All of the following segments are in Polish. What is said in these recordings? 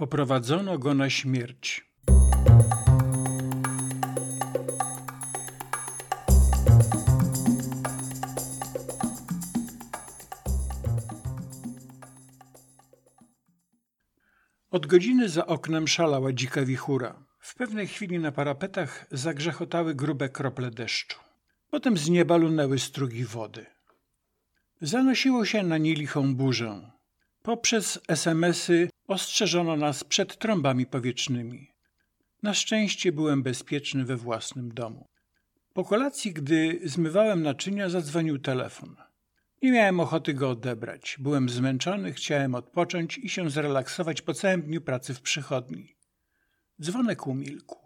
Poprowadzono go na śmierć. Od godziny za oknem szalała dzika wichura. W pewnej chwili na parapetach zagrzechotały grube krople deszczu. Potem z nieba lunęły strugi wody. Zanosiło się na nie lichą burzę. Poprzez SMS-y ostrzeżono nas przed trąbami powietrznymi. Na szczęście byłem bezpieczny we własnym domu. Po kolacji, gdy zmywałem naczynia, zadzwonił telefon. Nie miałem ochoty go odebrać. Byłem zmęczony, chciałem odpocząć i się zrelaksować po całym dniu pracy w przychodni. Dzwonek umilkł.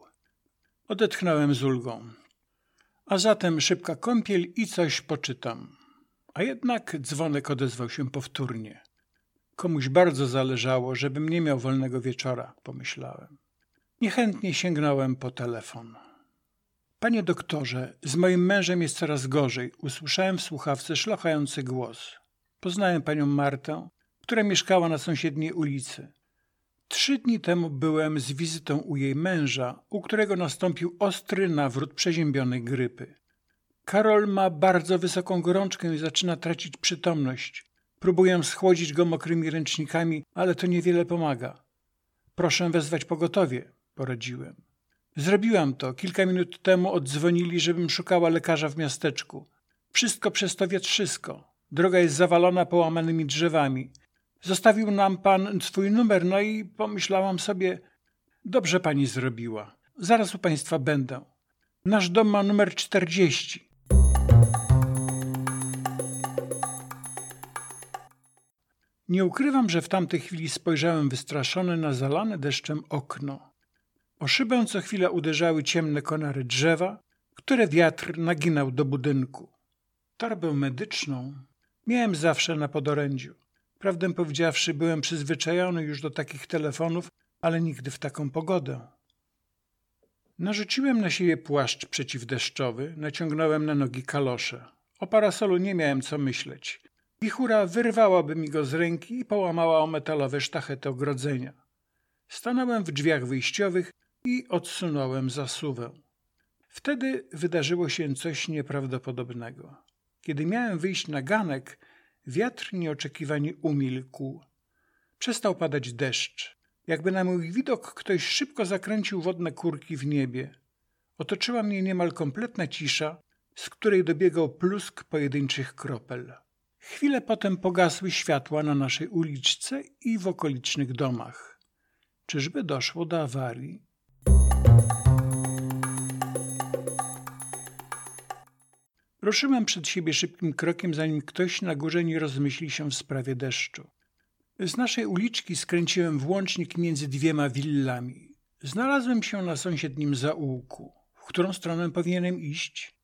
Odetchnąłem z ulgą. A zatem szybka kąpiel i coś poczytam. A jednak dzwonek odezwał się powtórnie. Komuś bardzo zależało, żebym nie miał wolnego wieczora, pomyślałem. Niechętnie sięgnąłem po telefon. Panie doktorze, z moim mężem jest coraz gorzej. Usłyszałem w słuchawce szlochający głos. Poznałem panią Martę, która mieszkała na sąsiedniej ulicy. Trzy dni temu byłem z wizytą u jej męża, u którego nastąpił ostry nawrót przeziębionej grypy. Karol ma bardzo wysoką gorączkę i zaczyna tracić przytomność. Próbuję schłodzić go mokrymi ręcznikami, ale to niewiele pomaga. Proszę wezwać pogotowie, poradziłem. Zrobiłam to. Kilka minut temu oddzwonili, żebym szukała lekarza w miasteczku. Wszystko przez to wietrzysko. Droga jest zawalona połamanymi drzewami. Zostawił nam pan swój numer, no i pomyślałam sobie, dobrze pani zrobiła. Zaraz u państwa będę. Nasz dom ma numer 40. Nie ukrywam, że w tamtej chwili spojrzałem wystraszony na zalane deszczem okno. O szybę co chwilę uderzały ciemne konary drzewa, które wiatr naginał do budynku. Torbę medyczną miałem zawsze na podorędziu. Prawdę powiedziawszy, byłem przyzwyczajony już do takich telefonów, ale nigdy w taką pogodę. Narzuciłem na siebie płaszcz przeciwdeszczowy, naciągnąłem na nogi kalosze. O parasolu nie miałem co myśleć. Wichura wyrwałaby mi go z ręki i połamała o metalowe sztachety ogrodzenia. Stanąłem w drzwiach wyjściowych i odsunąłem zasuwę. Wtedy wydarzyło się coś nieprawdopodobnego. Kiedy miałem wyjść na ganek, wiatr nieoczekiwanie umilkł. Przestał padać deszcz. Jakby na mój widok ktoś szybko zakręcił wodne kurki w niebie. Otoczyła mnie niemal kompletna cisza, z której dobiegał plusk pojedynczych kropel. Chwilę potem pogasły światła na naszej uliczce i w okolicznych domach. Czyżby doszło do awarii? Ruszyłem przed siebie szybkim krokiem, zanim ktoś na górze nie rozmyśli się w sprawie deszczu. Z naszej uliczki skręciłem w łącznik między dwiema willami. Znalazłem się na sąsiednim zaułku. W którą stronę powinienem iść?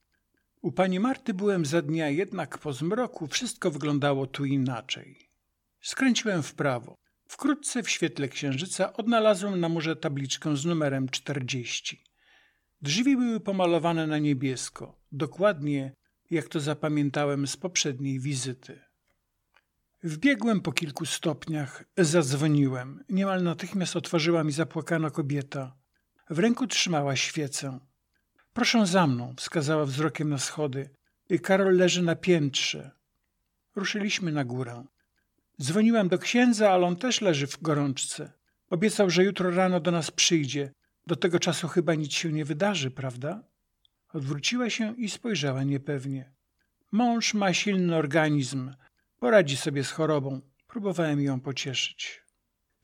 U pani Marty byłem za dnia, jednak po zmroku wszystko wyglądało tu inaczej. Skręciłem w prawo. Wkrótce w świetle księżyca odnalazłem na murze tabliczkę z numerem 40. Drzwi były pomalowane na niebiesko, dokładnie jak to zapamiętałem z poprzedniej wizyty. Wbiegłem po kilku stopniach, zadzwoniłem. Niemal natychmiast otworzyła mi zapłakana kobieta. W ręku trzymała świecę. Proszę za mną, wskazała wzrokiem na schody. Karol leży na piętrze. Ruszyliśmy na górę. Dzwoniłem do księdza, ale on też leży w gorączce. Obiecał, że jutro rano do nas przyjdzie. Do tego czasu chyba nic się nie wydarzy, prawda? Odwróciła się i spojrzała niepewnie. Mąż ma silny organizm. Poradzi sobie z chorobą. Próbowałem ją pocieszyć.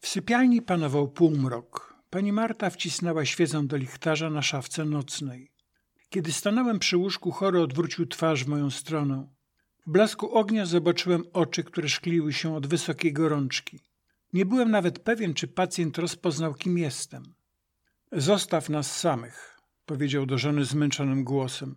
W sypialni panował półmrok. Pani Marta wcisnęła świecę do lichtarza na szafce nocnej. Kiedy stanąłem przy łóżku, chory odwrócił twarz w moją stronę. W blasku ognia zobaczyłem oczy, które szkliły się od wysokiej gorączki. Nie byłem nawet pewien, czy pacjent rozpoznał, kim jestem. Zostaw nas samych, powiedział do żony zmęczonym głosem.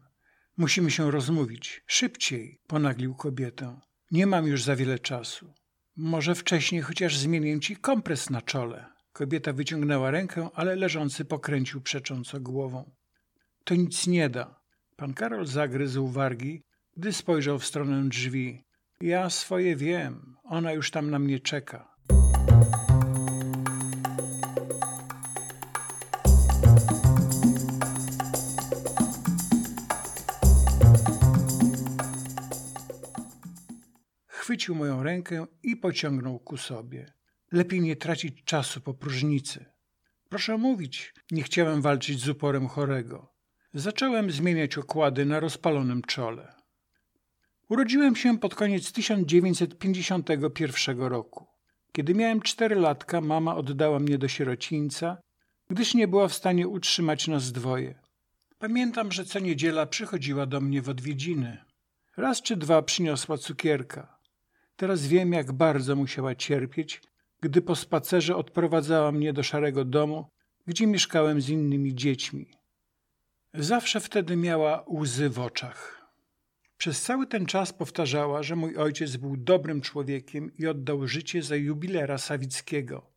Musimy się rozmówić. Szybciej, ponaglił kobietę. Nie mam już za wiele czasu. Może wcześniej chociaż zmienię ci kompres na czole. Kobieta wyciągnęła rękę, ale leżący pokręcił przecząco głową. To nic nie da. Pan Karol zagryzł wargi, gdy spojrzał w stronę drzwi. Ja swoje wiem, ona już tam na mnie czeka. Chwycił moją rękę i pociągnął ku sobie. Lepiej nie tracić czasu po próżnicy. Proszę mówić, nie chciałem walczyć z uporem chorego. Zacząłem zmieniać okłady na rozpalonym czole. Urodziłem się pod koniec 1951 roku. Kiedy miałem cztery latka, mama oddała mnie do sierocińca, gdyż nie była w stanie utrzymać nas dwoje. Pamiętam, że co niedziela przychodziła do mnie w odwiedziny. Raz czy dwa przyniosła cukierka. Teraz wiem, jak bardzo musiała cierpieć, gdy po spacerze odprowadzała mnie do szarego domu, gdzie mieszkałem z innymi dziećmi. Zawsze wtedy miała łzy w oczach. Przez cały ten czas powtarzała, że mój ojciec był dobrym człowiekiem i oddał życie za jubilera Sawickiego.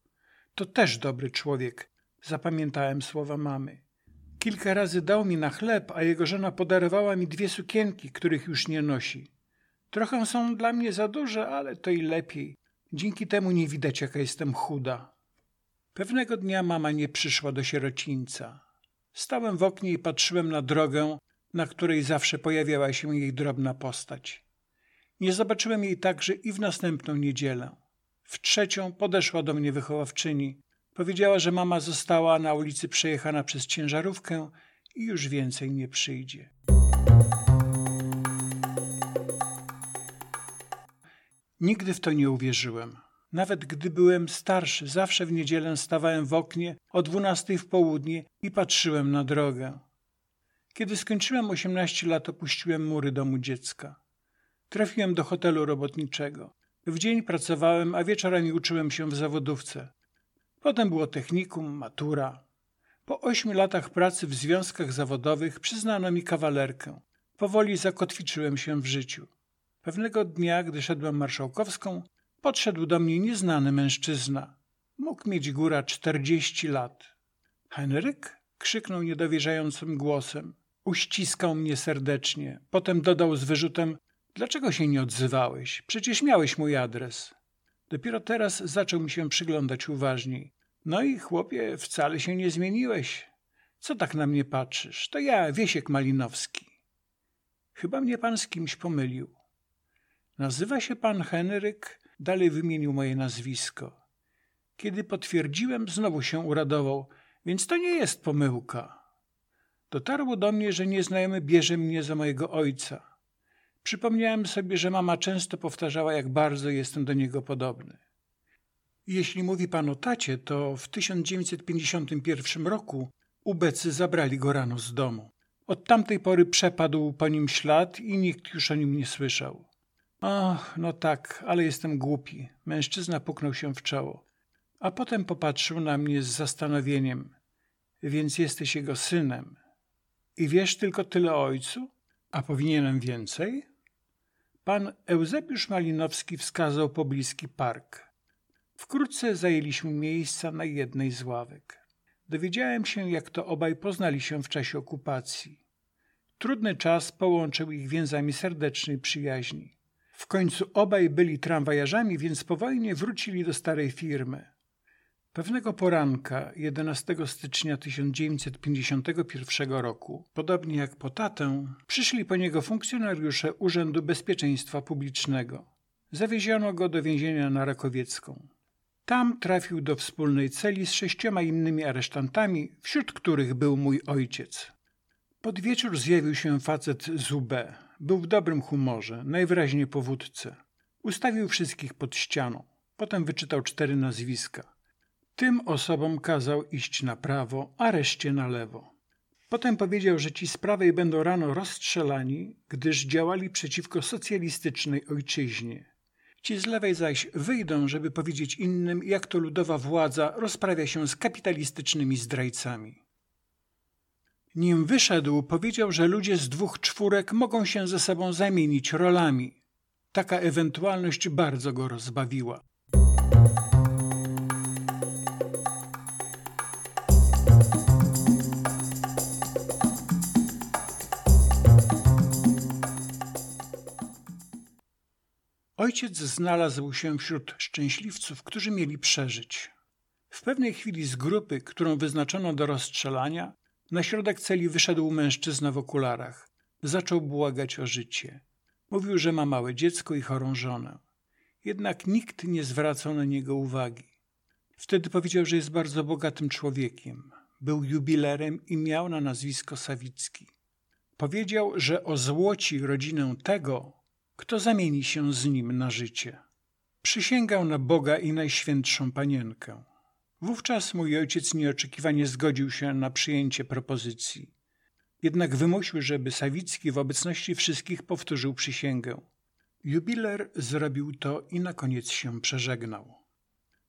To też dobry człowiek, zapamiętałem słowa mamy. Kilka razy dał mi na chleb, a jego żona podarowała mi dwie sukienki, których już nie nosi. Trochę są dla mnie za duże, ale to i lepiej. Dzięki temu nie widać, jaka jestem chuda. Pewnego dnia mama nie przyszła do sierocińca. Stałem w oknie i patrzyłem na drogę, na której zawsze pojawiała się jej drobna postać. Nie zobaczyłem jej także i w następną niedzielę. W trzecią podeszła do mnie wychowawczyni. Powiedziała, że mama została na ulicy przejechana przez ciężarówkę i już więcej nie przyjdzie. Nigdy w to nie uwierzyłem. Nawet gdy byłem starszy, zawsze w niedzielę stawałem w oknie o dwunastej w południe i patrzyłem na drogę. Kiedy skończyłem 18 lat, opuściłem mury domu dziecka. Trafiłem do hotelu robotniczego. W dzień pracowałem, a wieczorami uczyłem się w zawodówce. Potem było technikum, matura. Po ośmiu latach pracy w związkach zawodowych przyznano mi kawalerkę. Powoli zakotwiczyłem się w życiu. Pewnego dnia, gdy szedłem marszałkowską, podszedł do mnie nieznany mężczyzna. Mógł mieć góra czterdzieści lat. Henryk? krzyknął niedowierzającym głosem. Uściskał mnie serdecznie. Potem dodał z wyrzutem: Dlaczego się nie odzywałeś? Przecież miałeś mój adres. Dopiero teraz zaczął mi się przyglądać uważniej. No i chłopie, wcale się nie zmieniłeś. Co tak na mnie patrzysz? To ja, Wiesiek Malinowski. Chyba mnie pan z kimś pomylił. Nazywa się pan Henryk, dalej wymienił moje nazwisko. Kiedy potwierdziłem, znowu się uradował, więc to nie jest pomyłka. Dotarło do mnie, że nieznajomy bierze mnie za mojego ojca. Przypomniałem sobie, że mama często powtarzała, jak bardzo jestem do niego podobny. Jeśli mówi pan o tacie, to w 1951 roku ubecy zabrali go rano z domu. Od tamtej pory przepadł po nim ślad i nikt już o nim nie słyszał. Och, no tak, ale jestem głupi. Mężczyzna puknął się w czoło. A potem popatrzył na mnie z zastanowieniem. Więc jesteś jego synem. I wiesz tylko tyle o ojcu? A powinienem więcej? Pan Eusebiusz Malinowski wskazał pobliski park. Wkrótce zajęliśmy miejsca na jednej z ławek. Dowiedziałem się, jak to obaj poznali się w czasie okupacji. Trudny czas połączył ich więzami serdecznej przyjaźni. W końcu obaj byli tramwajarzami, więc po wojnie wrócili do starej firmy. Pewnego poranka, 11 stycznia 1951 roku, podobnie jak po tatę, przyszli po niego funkcjonariusze Urzędu Bezpieczeństwa Publicznego. Zawieziono go do więzienia na Rakowiecką. Tam trafił do wspólnej celi z sześcioma innymi aresztantami, wśród których był mój ojciec. Pod wieczór zjawił się facet z UB. Był w dobrym humorze, najwyraźniej po wódce. Ustawił wszystkich pod ścianą. Potem wyczytał cztery nazwiska. Tym osobom kazał iść na prawo, a reszcie na lewo. Potem powiedział, że ci z prawej będą rano rozstrzelani, gdyż działali przeciwko socjalistycznej ojczyźnie. Ci z lewej zaś wyjdą, żeby powiedzieć innym, jak to ludowa władza rozprawia się z kapitalistycznymi zdrajcami. Nim wyszedł, powiedział, że ludzie z dwóch czwórek mogą się ze sobą zamienić rolami. Taka ewentualność bardzo go rozbawiła. Ojciec znalazł się wśród szczęśliwców, którzy mieli przeżyć. W pewnej chwili z grupy, którą wyznaczono do rozstrzelania, na środek celi wyszedł mężczyzna w okularach. Zaczął błagać o życie. Mówił, że ma małe dziecko i chorą żonę. Jednak nikt nie zwracał na niego uwagi. Wtedy powiedział, że jest bardzo bogatym człowiekiem. Był jubilerem i miał na nazwisko Sawicki. Powiedział, że ozłoci rodzinę tego, kto zamieni się z nim na życie. Przysięgał na Boga i Najświętszą Panienkę. Wówczas mój ojciec nieoczekiwanie zgodził się na przyjęcie propozycji. Jednak wymusił, żeby Sawicki w obecności wszystkich powtórzył przysięgę. Jubiler zrobił to i na koniec się przeżegnał.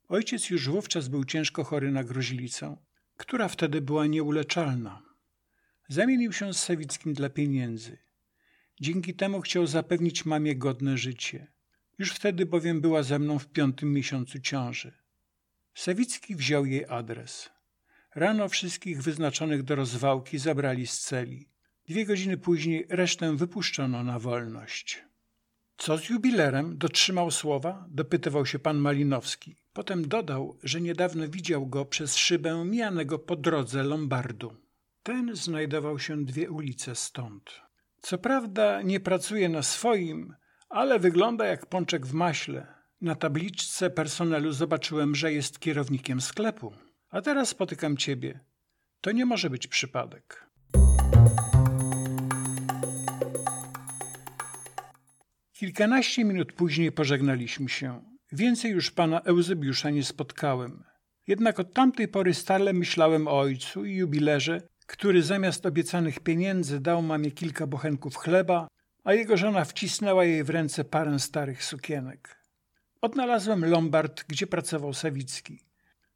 Ojciec już wówczas był ciężko chory na gruźlicę, która wtedy była nieuleczalna. Zamienił się z Sawickim dla pieniędzy. Dzięki temu chciał zapewnić mamie godne życie. Już wtedy bowiem była ze mną w piątym miesiącu ciąży. Sawicki wziął jej adres. Rano wszystkich wyznaczonych do rozwałki zabrali z celi. Dwie godziny później resztę wypuszczono na wolność. Co z jubilerem? Dotrzymał słowa? Dopytywał się pan Malinowski. Potem dodał, że niedawno widział go przez szybę mijanego po drodze Lombardu. Ten znajdował się dwie ulice stąd. Co prawda nie pracuje na swoim, ale wygląda jak pączek w maśle. Na tabliczce personelu zobaczyłem, że jest kierownikiem sklepu. A teraz spotykam ciebie. To nie może być przypadek. Kilkanaście minut później pożegnaliśmy się. Więcej już pana Eusebiusza nie spotkałem. Jednak od tamtej pory stale myślałem o ojcu i jubilerze, który zamiast obiecanych pieniędzy dał mamie kilka bochenków chleba, a jego żona wcisnęła jej w ręce parę starych sukienek. Odnalazłem Lombard, gdzie pracował Sawicki.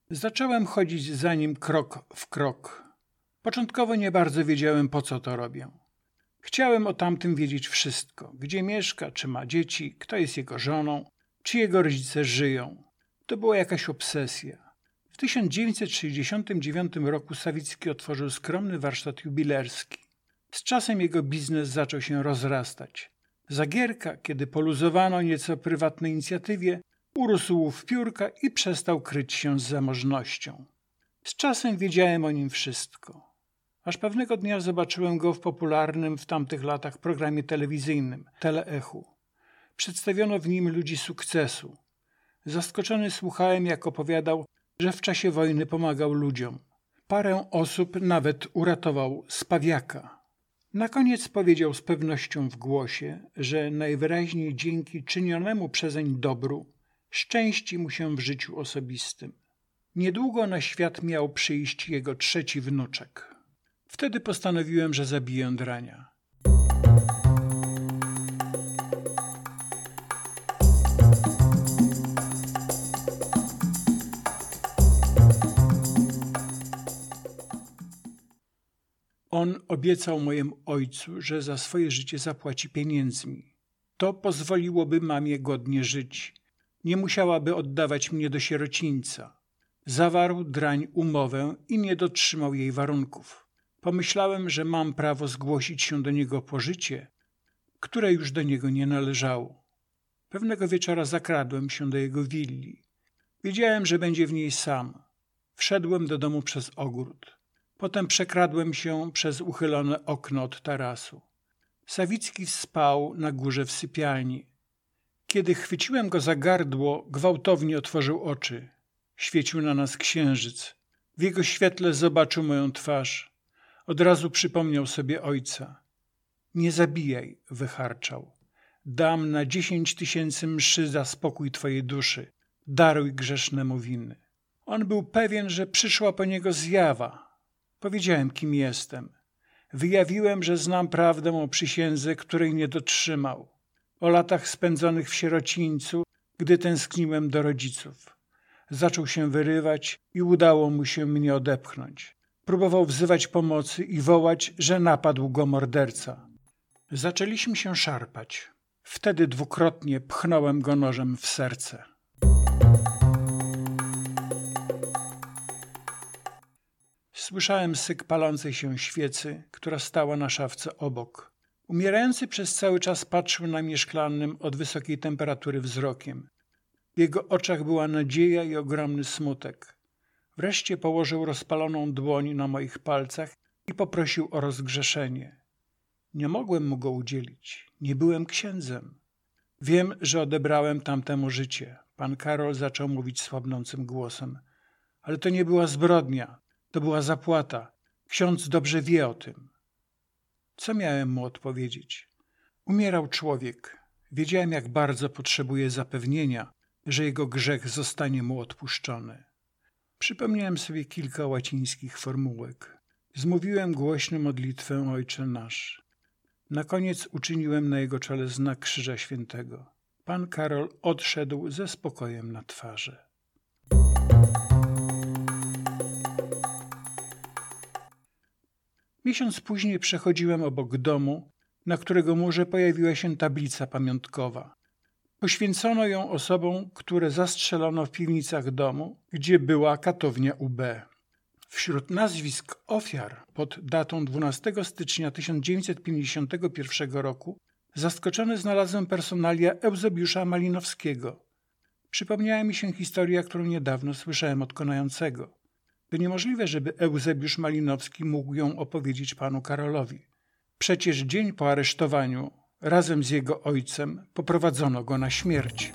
Zacząłem chodzić za nim krok w krok. Początkowo nie bardzo wiedziałem, po co to robię. Chciałem o tamtym wiedzieć wszystko: gdzie mieszka, czy ma dzieci, kto jest jego żoną, czy jego rodzice żyją. To była jakaś obsesja. W 1969 roku Sawicki otworzył skromny warsztat jubilerski. Z czasem jego biznes zaczął się rozrastać. Zagierka, kiedy poluzowano nieco prywatnej inicjatywie, urósł w piórka i przestał kryć się z zamożnością. Z czasem wiedziałem o nim wszystko. Aż pewnego dnia zobaczyłem go w popularnym w tamtych latach programie telewizyjnym Teleechu. Przedstawiono w nim ludzi sukcesu. Zaskoczony słuchałem, jak opowiadał, że w czasie wojny pomagał ludziom. Parę osób nawet uratował z pawiaka. Na koniec powiedział z pewnością w głosie, że najwyraźniej dzięki czynionemu przezeń dobru szczęści mu się w życiu osobistym. Niedługo na świat miał przyjść jego trzeci wnuczek. Wtedy postanowiłem, że zabiję drania. On obiecał mojemu ojcu, że za swoje życie zapłaci pieniędzmi. To pozwoliłoby mamie godnie żyć. Nie musiałaby oddawać mnie do sierocińca. Zawarł drań umowę i nie dotrzymał jej warunków. Pomyślałem, że mam prawo zgłosić się do niego po życie, które już do niego nie należało. Pewnego wieczora zakradłem się do jego willi. Wiedziałem, że będzie w niej sam. Wszedłem do domu przez ogród. Potem przekradłem się przez uchylone okno od tarasu. Sawicki spał na górze w sypialni. Kiedy chwyciłem go za gardło, gwałtownie otworzył oczy. Świecił na nas księżyc. W jego świetle zobaczył moją twarz. Od razu przypomniał sobie ojca. Nie zabijaj, wycharczał. Dam na dziesięć tysięcy mszy za spokój twojej duszy. Daruj grzesznemu winy. On był pewien, że przyszła po niego zjawa, Powiedziałem, kim jestem. Wyjawiłem, że znam prawdę o przysiędze, której nie dotrzymał. O latach spędzonych w sierocińcu, gdy tęskniłem do rodziców. Zaczął się wyrywać i udało mu się mnie odepchnąć. Próbował wzywać pomocy i wołać, że napadł go morderca. Zaczęliśmy się szarpać. Wtedy dwukrotnie pchnąłem go nożem w serce. Słyszałem syk palącej się świecy, która stała na szafce obok. Umierający przez cały czas patrzył na mnie szklanym od wysokiej temperatury wzrokiem. W jego oczach była nadzieja i ogromny smutek. Wreszcie położył rozpaloną dłoń na moich palcach i poprosił o rozgrzeszenie. Nie mogłem mu go udzielić. Nie byłem księdzem. Wiem, że odebrałem tamtemu życie. Pan Karol zaczął mówić słabnącym głosem. Ale to nie była zbrodnia, to była zapłata. Ksiądz dobrze wie o tym. Co miałem mu odpowiedzieć? Umierał człowiek. Wiedziałem, jak bardzo potrzebuje zapewnienia, że jego grzech zostanie mu odpuszczony. Przypomniałem sobie kilka łacińskich formułek. Zmówiłem głośno modlitwę Ojcze Nasz. Na koniec uczyniłem na jego czele znak Krzyża Świętego. Pan Karol odszedł ze spokojem na twarzy. Miesiąc później przechodziłem obok domu, na którego murze pojawiła się tablica pamiątkowa. Poświęcono ją osobom, które zastrzelono w piwnicach domu, gdzie była katownia UB. Wśród nazwisk ofiar pod datą 12 stycznia 1951 roku zaskoczony znalazłem personalia Eusebiusza Malinowskiego. Przypomniała mi się historia, którą niedawno słyszałem od konającego. To niemożliwe, żeby Eusebiusz Malinowski mógł ją opowiedzieć panu Karolowi. Przecież dzień po aresztowaniu razem z jego ojcem poprowadzono go na śmierć.